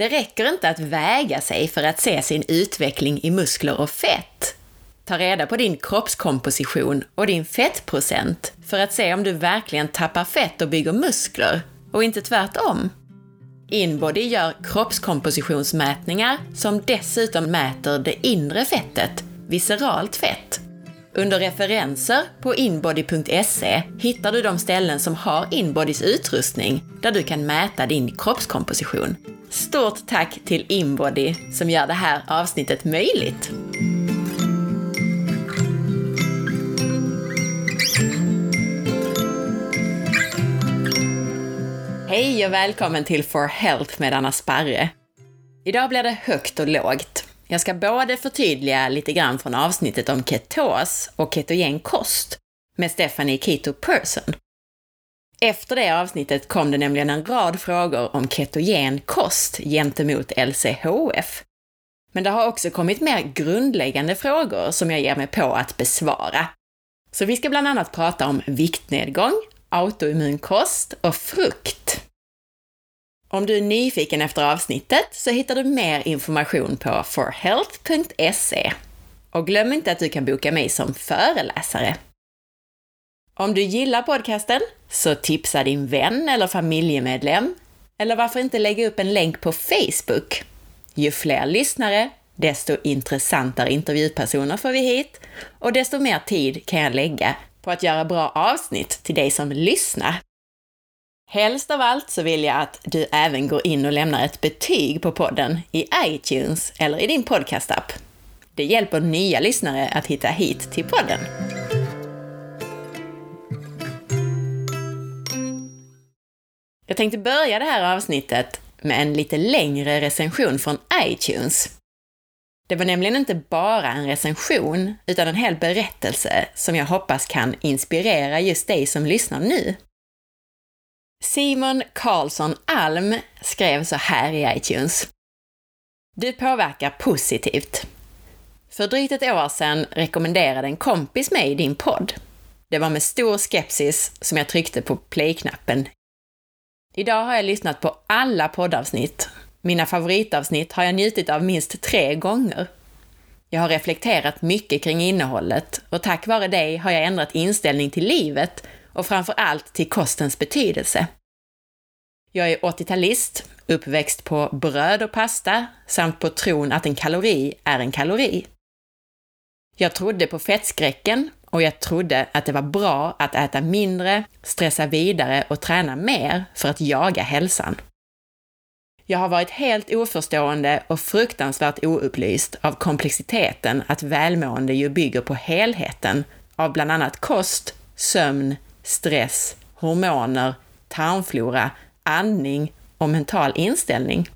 Det räcker inte att väga sig för att se sin utveckling i muskler och fett. Ta reda på din kroppskomposition och din fettprocent för att se om du verkligen tappar fett och bygger muskler, och inte tvärtom. Inbody gör kroppskompositionsmätningar som dessutom mäter det inre fettet, visceralt fett. Under referenser på inbody.se hittar du de ställen som har Inbodys utrustning där du kan mäta din kroppskomposition. Stort tack till Inbody som gör det här avsnittet möjligt! Hej och välkommen till For Health med Anna Sparre. Idag blir det högt och lågt. Jag ska både förtydliga lite grann från avsnittet om ketos och ketogen kost med Stephanie Keto Person. Efter det avsnittet kom det nämligen en rad frågor om ketogen kost gentemot LCHF. Men det har också kommit mer grundläggande frågor som jag ger mig på att besvara. Så vi ska bland annat prata om viktnedgång, autoimmun kost och frukt. Om du är nyfiken efter avsnittet så hittar du mer information på forhealth.se. Och glöm inte att du kan boka mig som föreläsare. Om du gillar podcasten, så tipsa din vän eller familjemedlem. Eller varför inte lägga upp en länk på Facebook? Ju fler lyssnare, desto intressantare intervjupersoner får vi hit och desto mer tid kan jag lägga på att göra bra avsnitt till dig som lyssnar. Helst av allt så vill jag att du även går in och lämnar ett betyg på podden i iTunes eller i din podcastapp. Det hjälper nya lyssnare att hitta hit till podden. Jag tänkte börja det här avsnittet med en lite längre recension från iTunes. Det var nämligen inte bara en recension, utan en hel berättelse som jag hoppas kan inspirera just dig som lyssnar nu. Simon Karlsson Alm skrev så här i iTunes. Du påverkar positivt. För drygt ett år sedan rekommenderade en kompis mig din podd. Det var med stor skepsis som jag tryckte på play-knappen. Idag har jag lyssnat på alla poddavsnitt. Mina favoritavsnitt har jag njutit av minst tre gånger. Jag har reflekterat mycket kring innehållet och tack vare dig har jag ändrat inställning till livet och framför allt till kostens betydelse. Jag är 80-talist, uppväxt på bröd och pasta samt på tron att en kalori är en kalori. Jag trodde på fettskräcken och jag trodde att det var bra att äta mindre, stressa vidare och träna mer för att jaga hälsan. Jag har varit helt oförstående och fruktansvärt oupplyst av komplexiteten att välmående ju bygger på helheten av bland annat kost, sömn, stress, hormoner, tarmflora, andning och mental inställning.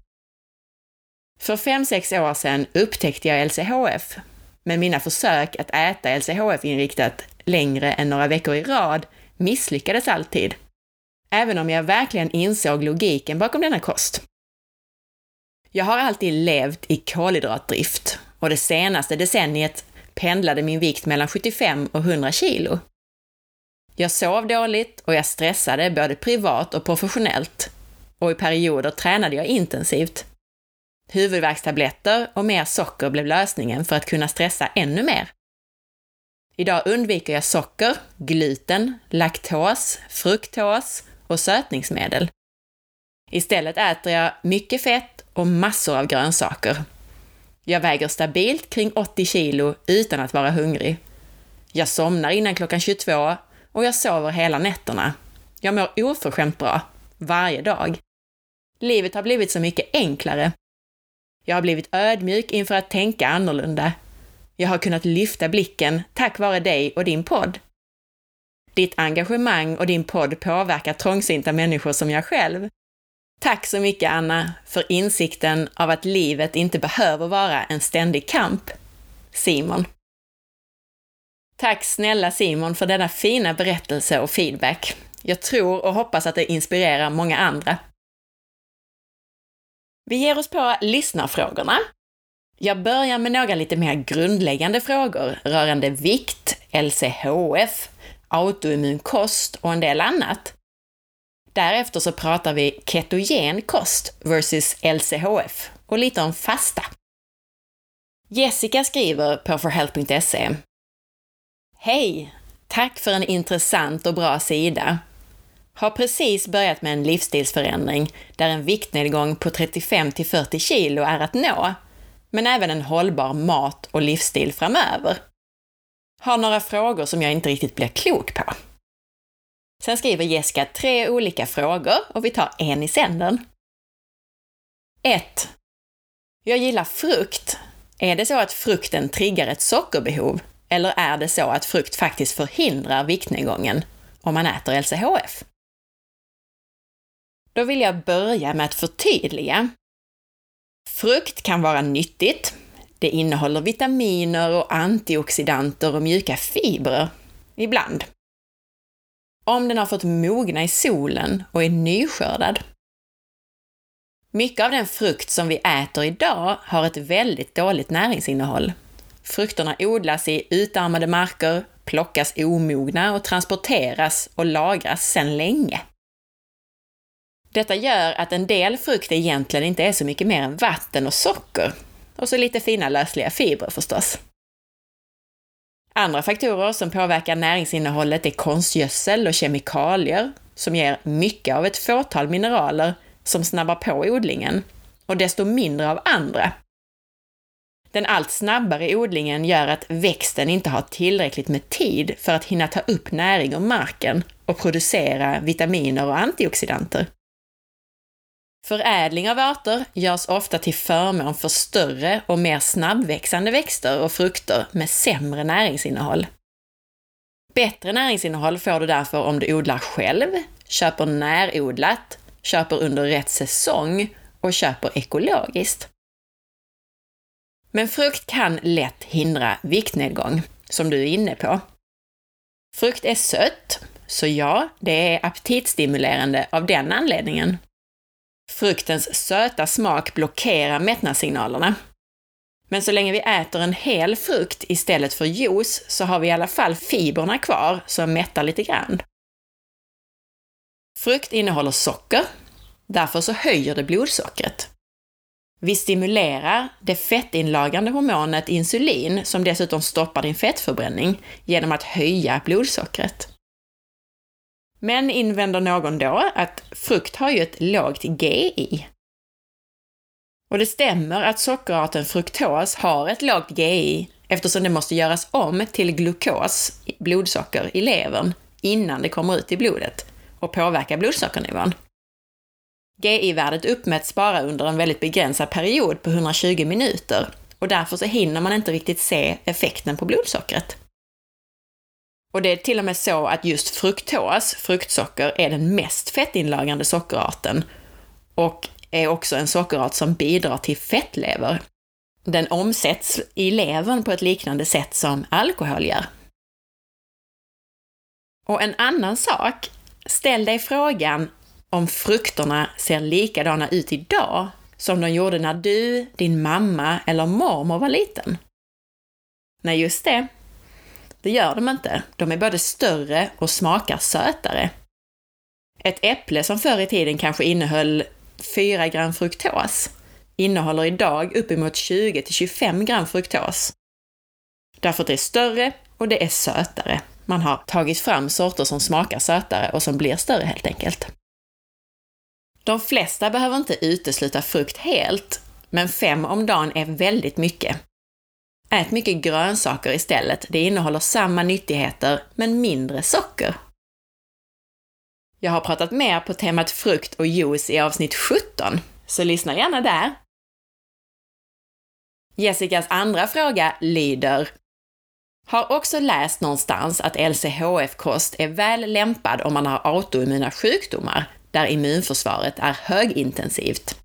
För 5-6 år sedan upptäckte jag LCHF, men mina försök att äta LCHF-inriktat längre än några veckor i rad misslyckades alltid. Även om jag verkligen insåg logiken bakom denna kost. Jag har alltid levt i kolhydratdrift och det senaste decenniet pendlade min vikt mellan 75 och 100 kilo. Jag sov dåligt och jag stressade både privat och professionellt. Och i perioder tränade jag intensivt. Huvudvärkstabletter och mer socker blev lösningen för att kunna stressa ännu mer. Idag undviker jag socker, gluten, laktos, fruktos och sötningsmedel. Istället äter jag mycket fett och massor av grönsaker. Jag väger stabilt kring 80 kilo utan att vara hungrig. Jag somnar innan klockan 22 och jag sover hela nätterna. Jag mår oförskämt bra, varje dag. Livet har blivit så mycket enklare. Jag har blivit ödmjuk inför att tänka annorlunda. Jag har kunnat lyfta blicken tack vare dig och din podd. Ditt engagemang och din podd påverkar trångsynta människor som jag själv. Tack så mycket Anna för insikten av att livet inte behöver vara en ständig kamp. Simon. Tack snälla Simon för denna fina berättelse och feedback. Jag tror och hoppas att det inspirerar många andra. Vi ger oss på lyssnarfrågorna. Jag börjar med några lite mer grundläggande frågor rörande vikt, LCHF, autoimmun kost och en del annat. Därefter så pratar vi ketogen kost versus LCHF och lite om fasta. Jessica skriver på forhealth.se Hej! Tack för en intressant och bra sida. Har precis börjat med en livsstilsförändring där en viktnedgång på 35 till 40 kilo är att nå, men även en hållbar mat och livsstil framöver. Har några frågor som jag inte riktigt blir klok på. Sen skriver Jessica tre olika frågor och vi tar en i sänden. 1. Jag gillar frukt. Är det så att frukten triggar ett sockerbehov? Eller är det så att frukt faktiskt förhindrar viktnedgången om man äter LCHF? Då vill jag börja med att förtydliga. Frukt kan vara nyttigt. Det innehåller vitaminer och antioxidanter och mjuka fibrer. Ibland. Om den har fått mogna i solen och är nyskördad. Mycket av den frukt som vi äter idag har ett väldigt dåligt näringsinnehåll. Frukterna odlas i utarmade marker, plockas omogna och transporteras och lagras sedan länge. Detta gör att en del frukt egentligen inte är så mycket mer än vatten och socker. Och så lite fina lösliga fibrer förstås. Andra faktorer som påverkar näringsinnehållet är konstgödsel och kemikalier, som ger mycket av ett fåtal mineraler som snabbar på odlingen, och desto mindre av andra. Den allt snabbare odlingen gör att växten inte har tillräckligt med tid för att hinna ta upp näring ur marken och producera vitaminer och antioxidanter. Förädling av arter görs ofta till förmån för större och mer snabbväxande växter och frukter med sämre näringsinnehåll. Bättre näringsinnehåll får du därför om du odlar själv, köper närodlat, köper under rätt säsong och köper ekologiskt. Men frukt kan lätt hindra viktnedgång, som du är inne på. Frukt är sött, så ja, det är aptitstimulerande av den anledningen. Fruktens söta smak blockerar mättnadssignalerna. Men så länge vi äter en hel frukt istället för juice så har vi i alla fall fibrerna kvar som mättar lite grann. Frukt innehåller socker, därför så höjer det blodsockret. Vi stimulerar det fettinlagrande hormonet insulin, som dessutom stoppar din fettförbränning, genom att höja blodsockret. Men invänder någon då att frukt har ju ett lågt GI. Och det stämmer att sockerarten fruktos har ett lågt GI eftersom det måste göras om till glukos, blodsocker, i levern innan det kommer ut i blodet och påverkar blodsockernivån. GI-värdet uppmäts bara under en väldigt begränsad period på 120 minuter och därför så hinner man inte riktigt se effekten på blodsockret. Och det är till och med så att just fruktos, fruktsocker, är den mest fettinlagrande sockerarten och är också en sockerart som bidrar till fettlever. Den omsätts i levern på ett liknande sätt som alkohol gör. Och en annan sak, ställ dig frågan om frukterna ser likadana ut idag som de gjorde när du, din mamma eller mormor var liten? Nej, just det. Det gör de inte. De är både större och smakar sötare. Ett äpple som förr i tiden kanske innehöll 4 gram fruktos innehåller idag uppemot 20-25 gram fruktos. Därför att det är större och det är sötare. Man har tagit fram sorter som smakar sötare och som blir större helt enkelt. De flesta behöver inte utesluta frukt helt, men fem om dagen är väldigt mycket. Ät mycket grönsaker istället. Det innehåller samma nyttigheter, men mindre socker. Jag har pratat mer på temat frukt och juice i avsnitt 17, så lyssna gärna där. Jessicas andra fråga lyder har också läst någonstans att LCHF-kost är väl lämpad om man har autoimmuna sjukdomar, där immunförsvaret är högintensivt.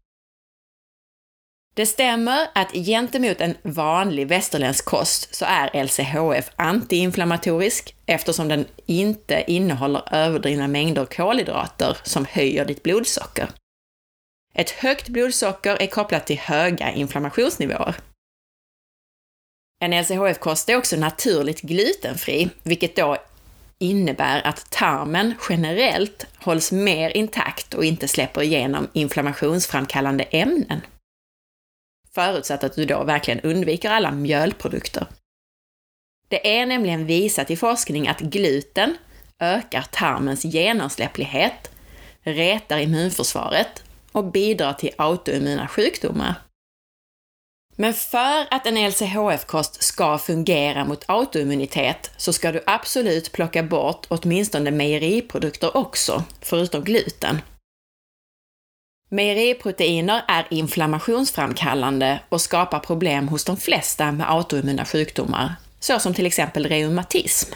Det stämmer att gentemot en vanlig västerländsk kost så är LCHF antiinflammatorisk eftersom den inte innehåller överdrivna mängder kolhydrater som höjer ditt blodsocker. Ett högt blodsocker är kopplat till höga inflammationsnivåer. En LCHF-kost är också naturligt glutenfri, vilket då innebär att tarmen generellt hålls mer intakt och inte släpper igenom inflammationsframkallande ämnen. Förutsatt att du då verkligen undviker alla mjölprodukter. Det är nämligen visat i forskning att gluten ökar tarmens genomsläpplighet, retar immunförsvaret och bidrar till autoimmuna sjukdomar. Men för att en LCHF-kost ska fungera mot autoimmunitet så ska du absolut plocka bort åtminstone mejeriprodukter också, förutom gluten. Mejeriproteiner är inflammationsframkallande och skapar problem hos de flesta med autoimmuna sjukdomar, såsom till exempel reumatism.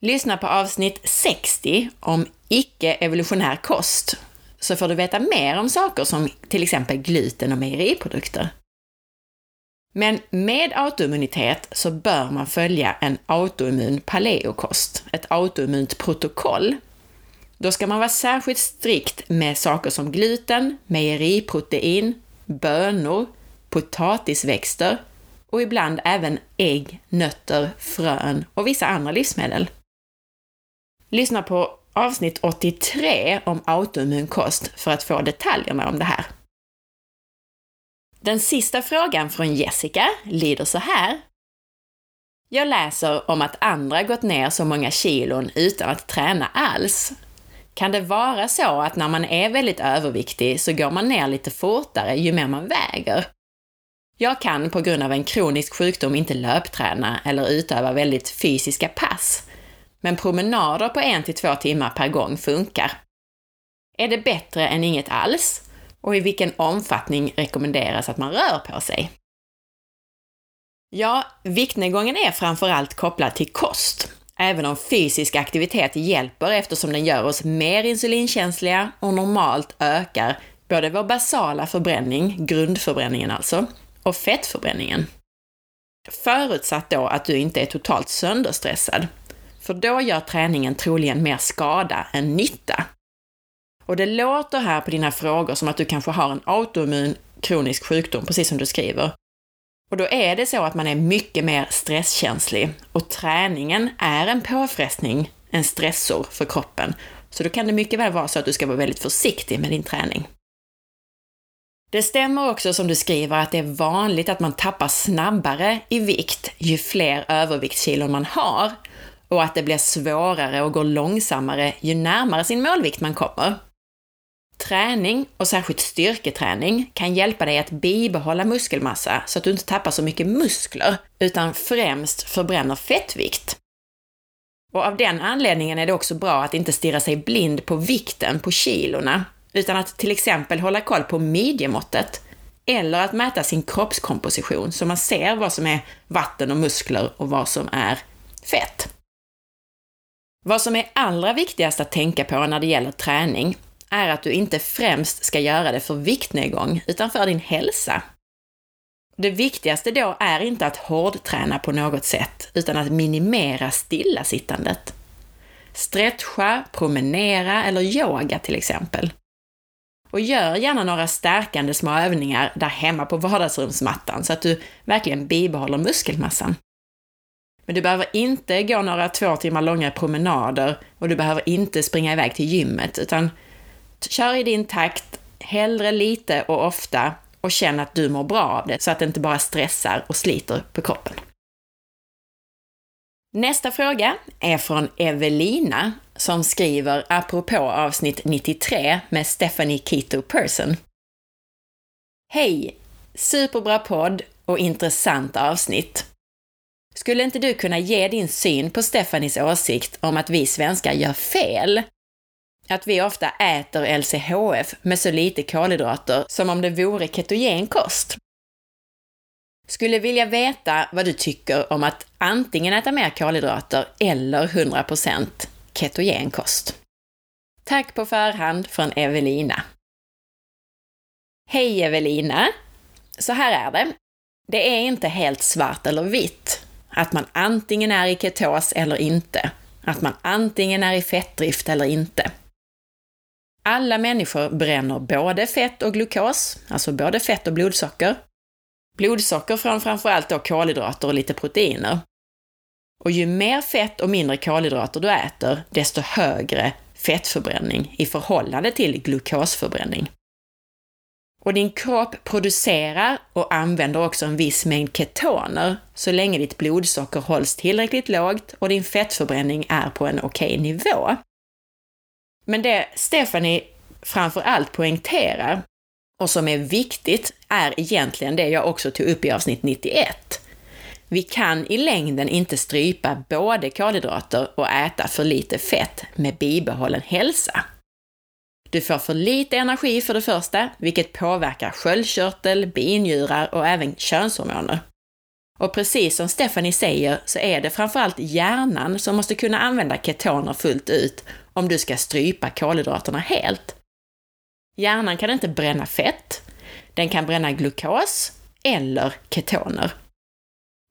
Lyssna på avsnitt 60 om icke-evolutionär kost så får du veta mer om saker som till exempel gluten och mejeriprodukter. Men med autoimmunitet så bör man följa en autoimmun paleokost, ett autoimmunt protokoll. Då ska man vara särskilt strikt med saker som gluten, mejeriprotein, bönor, potatisväxter och ibland även ägg, nötter, frön och vissa andra livsmedel. Lyssna på avsnitt 83 om autoimmun kost för att få detaljerna om det här. Den sista frågan från Jessica lyder så här. Jag läser om att andra gått ner så många kilon utan att träna alls. Kan det vara så att när man är väldigt överviktig så går man ner lite fortare ju mer man väger? Jag kan på grund av en kronisk sjukdom inte löpträna eller utöva väldigt fysiska pass, men promenader på en till två timmar per gång funkar. Är det bättre än inget alls? Och i vilken omfattning rekommenderas att man rör på sig? Ja, viktnedgången är framförallt kopplad till kost, även om fysisk aktivitet hjälper eftersom den gör oss mer insulinkänsliga och normalt ökar både vår basala förbränning, grundförbränningen alltså, och fettförbränningen. Förutsatt då att du inte är totalt sönderstressad, för då gör träningen troligen mer skada än nytta. Och det låter här på dina frågor som att du kanske har en autoimmun kronisk sjukdom, precis som du skriver. Och då är det så att man är mycket mer stresskänslig och träningen är en påfrestning, en stressor för kroppen. Så då kan det mycket väl vara så att du ska vara väldigt försiktig med din träning. Det stämmer också som du skriver att det är vanligt att man tappar snabbare i vikt ju fler överviktskilon man har och att det blir svårare och går långsammare ju närmare sin målvikt man kommer. Träning, och särskilt styrketräning, kan hjälpa dig att bibehålla muskelmassa så att du inte tappar så mycket muskler, utan främst förbränner fettvikt. Och av den anledningen är det också bra att inte stirra sig blind på vikten på kilorna, utan att till exempel hålla koll på midjemåttet, eller att mäta sin kroppskomposition så man ser vad som är vatten och muskler och vad som är fett. Vad som är allra viktigast att tänka på när det gäller träning är att du inte främst ska göra det för viktnedgång, utan för din hälsa. Det viktigaste då är inte att hårdträna på något sätt, utan att minimera stillasittandet. Stretcha, promenera eller yoga till exempel. Och gör gärna några stärkande små övningar där hemma på vardagsrumsmattan så att du verkligen bibehåller muskelmassan. Men du behöver inte gå några två timmar långa promenader och du behöver inte springa iväg till gymmet, utan kör i din takt, hellre lite och ofta och känn att du mår bra av det, så att det inte bara stressar och sliter på kroppen. Nästa fråga är från Evelina som skriver apropå avsnitt 93 med Stephanie Keto Person. Hej! Superbra podd och intressant avsnitt. Skulle inte du kunna ge din syn på Stefanis åsikt om att vi svenskar gör fel? Att vi ofta äter LCHF med så lite kolhydrater som om det vore ketogen kost. Skulle vilja veta vad du tycker om att antingen äta mer kolhydrater eller 100% ketogen kost. Tack på förhand från Evelina. Hej Evelina! Så här är det. Det är inte helt svart eller vitt. Att man antingen är i ketos eller inte. Att man antingen är i fettdrift eller inte. Alla människor bränner både fett och glukos, alltså både fett och blodsocker. Blodsocker från framförallt då kolhydrater och lite proteiner. Och ju mer fett och mindre kolhydrater du äter, desto högre fettförbränning i förhållande till glukosförbränning. Och din kropp producerar och använder också en viss mängd ketoner så länge ditt blodsocker hålls tillräckligt lågt och din fettförbränning är på en okej okay nivå. Men det Stephanie framför allt poängterar och som är viktigt är egentligen det jag också tog upp i avsnitt 91. Vi kan i längden inte strypa både kolhydrater och äta för lite fett med bibehållen hälsa. Du får för lite energi för det första, vilket påverkar sköldkörtel, binjurar och även könshormoner. Och precis som Stephanie säger så är det framförallt hjärnan som måste kunna använda ketoner fullt ut om du ska strypa kolhydraterna helt. Hjärnan kan inte bränna fett, den kan bränna glukos eller ketoner.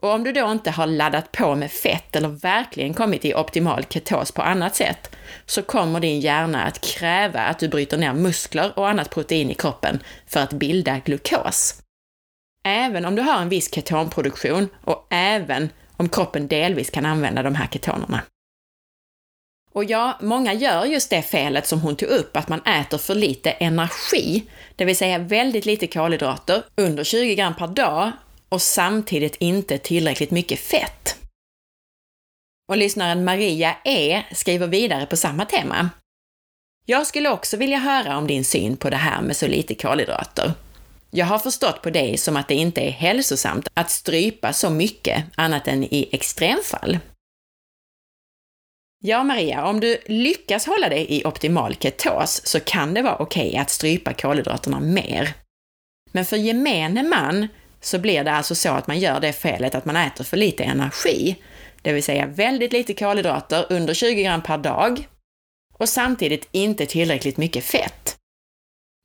Och om du då inte har laddat på med fett eller verkligen kommit i optimal ketos på annat sätt, så kommer din hjärna att kräva att du bryter ner muskler och annat protein i kroppen för att bilda glukos. Även om du har en viss ketonproduktion och även om kroppen delvis kan använda de här ketonerna. Och ja, många gör just det felet som hon tog upp, att man äter för lite energi, det vill säga väldigt lite kolhydrater, under 20 gram per dag och samtidigt inte tillräckligt mycket fett. Och lyssnaren Maria E skriver vidare på samma tema. Jag skulle också vilja höra om din syn på det här med så lite kolhydrater. Jag har förstått på dig som att det inte är hälsosamt att strypa så mycket annat än i extremfall. Ja, Maria, om du lyckas hålla dig i optimal ketos så kan det vara okej okay att strypa kolhydraterna mer. Men för gemene man så blir det alltså så att man gör det felet att man äter för lite energi, det vill säga väldigt lite kolhydrater under 20 gram per dag och samtidigt inte tillräckligt mycket fett.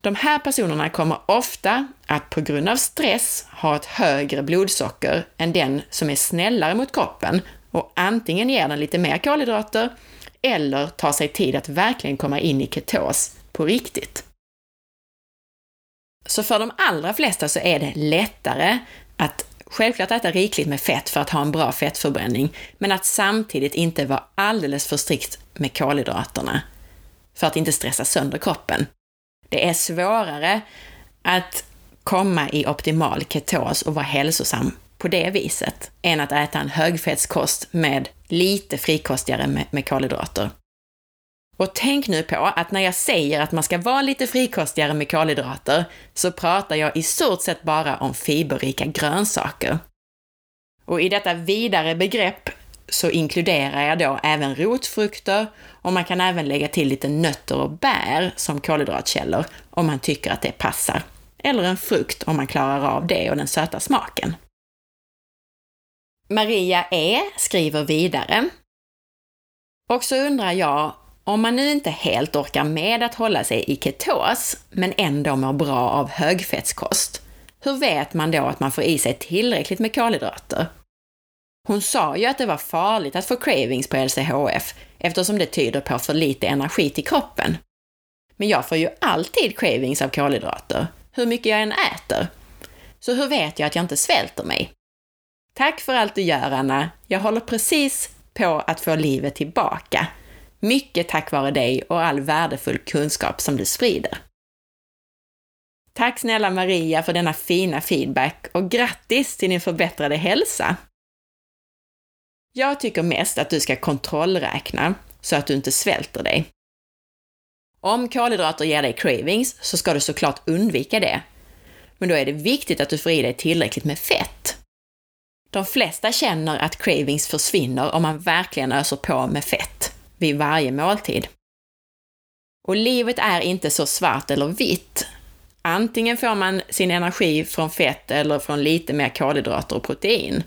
De här personerna kommer ofta att på grund av stress ha ett högre blodsocker än den som är snällare mot kroppen och antingen ger den lite mer kolhydrater eller tar sig tid att verkligen komma in i ketos på riktigt. Så för de allra flesta så är det lättare att självklart äta rikligt med fett för att ha en bra fettförbränning, men att samtidigt inte vara alldeles för strikt med kolhydraterna för att inte stressa sönder kroppen. Det är svårare att komma i optimal ketos och vara hälsosam på det viset, än att äta en högfettskost med lite frikostigare med, med kolhydrater. Och tänk nu på att när jag säger att man ska vara lite frikostigare med kolhydrater, så pratar jag i stort sett bara om fiberrika grönsaker. Och i detta vidare begrepp så inkluderar jag då även rotfrukter och man kan även lägga till lite nötter och bär som kolhydratkällor om man tycker att det passar. Eller en frukt om man klarar av det och den söta smaken. Maria E skriver vidare. Och så undrar jag om man nu inte helt orkar med att hålla sig i ketos, men ändå mår bra av högfettskost, hur vet man då att man får i sig tillräckligt med kolhydrater? Hon sa ju att det var farligt att få cravings på LCHF eftersom det tyder på för lite energi till kroppen. Men jag får ju alltid cravings av kolhydrater, hur mycket jag än äter. Så hur vet jag att jag inte svälter mig? Tack för allt du gör, Anna. Jag håller precis på att få livet tillbaka. Mycket tack vare dig och all värdefull kunskap som du sprider. Tack snälla Maria för denna fina feedback och grattis till din förbättrade hälsa! Jag tycker mest att du ska kontrollräkna så att du inte svälter dig. Om kolhydrater ger dig cravings så ska du såklart undvika det. Men då är det viktigt att du får i dig tillräckligt med fett. De flesta känner att cravings försvinner om man verkligen öser på med fett vid varje måltid. Och livet är inte så svart eller vitt. Antingen får man sin energi från fett eller från lite mer kolhydrater och protein.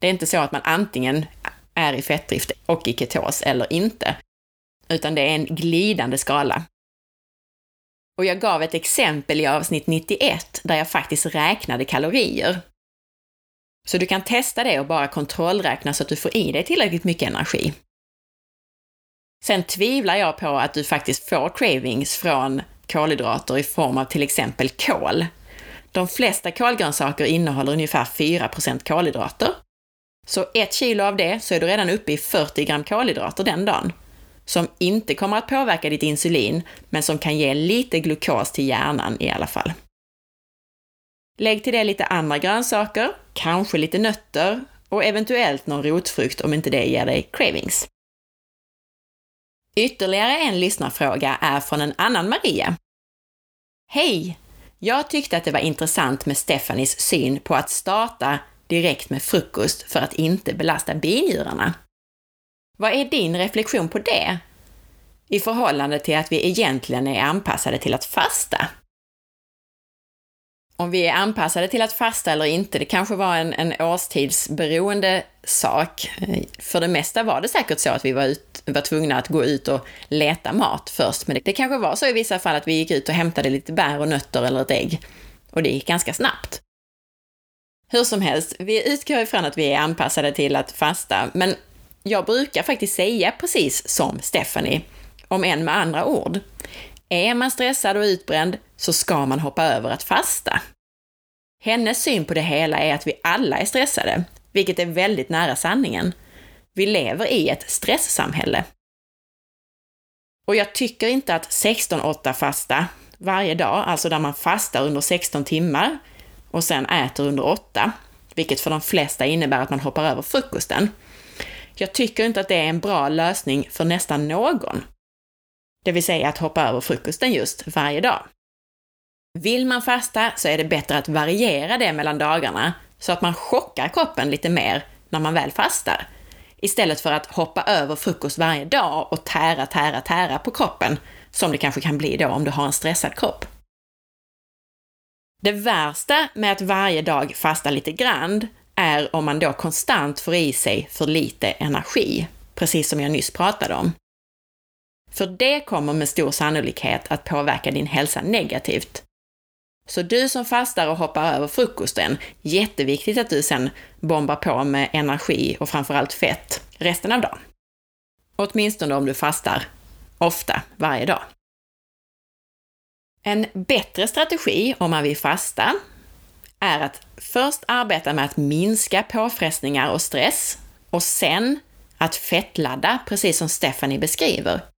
Det är inte så att man antingen är i fettdrift och i ketos eller inte, utan det är en glidande skala. Och jag gav ett exempel i avsnitt 91 där jag faktiskt räknade kalorier. Så du kan testa det och bara kontrollräkna så att du får i dig tillräckligt mycket energi. Sen tvivlar jag på att du faktiskt får cravings från kolhydrater i form av till exempel kål. De flesta kolgrönsaker innehåller ungefär 4% kolhydrater Så ett kilo av det så är du redan uppe i 40 gram kolhydrater den dagen, som inte kommer att påverka ditt insulin, men som kan ge lite glukos till hjärnan i alla fall. Lägg till det lite andra grönsaker, kanske lite nötter och eventuellt någon rotfrukt om inte det ger dig cravings. Ytterligare en lyssnarfråga är från en annan Maria. Hej! Jag tyckte att det var intressant med Stefanis syn på att starta direkt med frukost för att inte belasta binjurarna. Vad är din reflektion på det? I förhållande till att vi egentligen är anpassade till att fasta? Om vi är anpassade till att fasta eller inte, det kanske var en, en årstidsberoende sak. Eh, för det mesta var det säkert så att vi var, ut, var tvungna att gå ut och leta mat först, men det, det kanske var så i vissa fall att vi gick ut och hämtade lite bär och nötter eller ett ägg. Och det gick ganska snabbt. Hur som helst, vi utgår ifrån att vi är anpassade till att fasta, men jag brukar faktiskt säga precis som Stephanie, om än med andra ord. Är man stressad och utbränd så ska man hoppa över att fasta. Hennes syn på det hela är att vi alla är stressade, vilket är väldigt nära sanningen. Vi lever i ett stresssamhälle. Och jag tycker inte att 16-8 fasta varje dag, alltså där man fastar under 16 timmar och sen äter under 8, vilket för de flesta innebär att man hoppar över frukosten. Jag tycker inte att det är en bra lösning för nästan någon. Det vill säga att hoppa över frukosten just varje dag. Vill man fasta så är det bättre att variera det mellan dagarna så att man chockar kroppen lite mer när man väl fastar. Istället för att hoppa över frukost varje dag och tära, tära, tära på kroppen, som det kanske kan bli då om du har en stressad kropp. Det värsta med att varje dag fasta lite grann är om man då konstant får i sig för lite energi, precis som jag nyss pratade om. För det kommer med stor sannolikhet att påverka din hälsa negativt. Så du som fastar och hoppar över frukosten, jätteviktigt att du sen bombar på med energi och framförallt fett resten av dagen. Åtminstone om du fastar ofta, varje dag. En bättre strategi om man vill fasta är att först arbeta med att minska påfrestningar och stress och sen att fettladda, precis som Stephanie beskriver.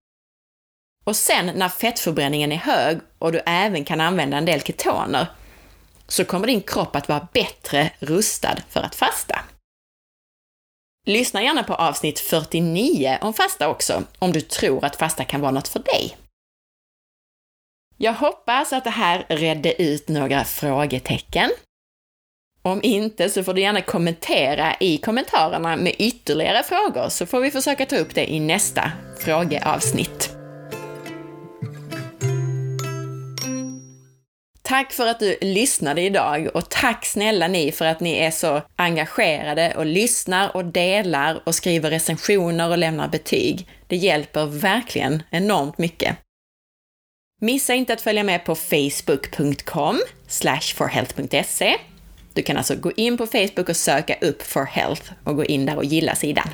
Och sen när fettförbränningen är hög och du även kan använda en del ketoner, så kommer din kropp att vara bättre rustad för att fasta. Lyssna gärna på avsnitt 49 om fasta också, om du tror att fasta kan vara något för dig. Jag hoppas att det här redde ut några frågetecken. Om inte så får du gärna kommentera i kommentarerna med ytterligare frågor så får vi försöka ta upp det i nästa frågeavsnitt. Tack för att du lyssnade idag och tack snälla ni för att ni är så engagerade och lyssnar och delar och skriver recensioner och lämnar betyg. Det hjälper verkligen enormt mycket. Missa inte att följa med på facebook.com forhealth.se. Du kan alltså gå in på Facebook och söka upp For Health och gå in där och gilla sidan.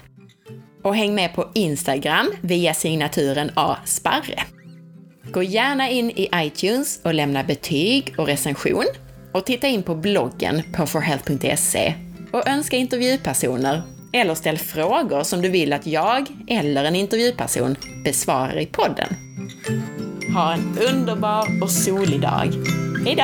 Och häng med på Instagram via signaturen A. Gå gärna in i iTunes och lämna betyg och recension. Och titta in på bloggen på forhealth.se och önska intervjupersoner eller ställ frågor som du vill att jag eller en intervjuperson besvarar i podden. Ha en underbar och solig dag. Hejdå!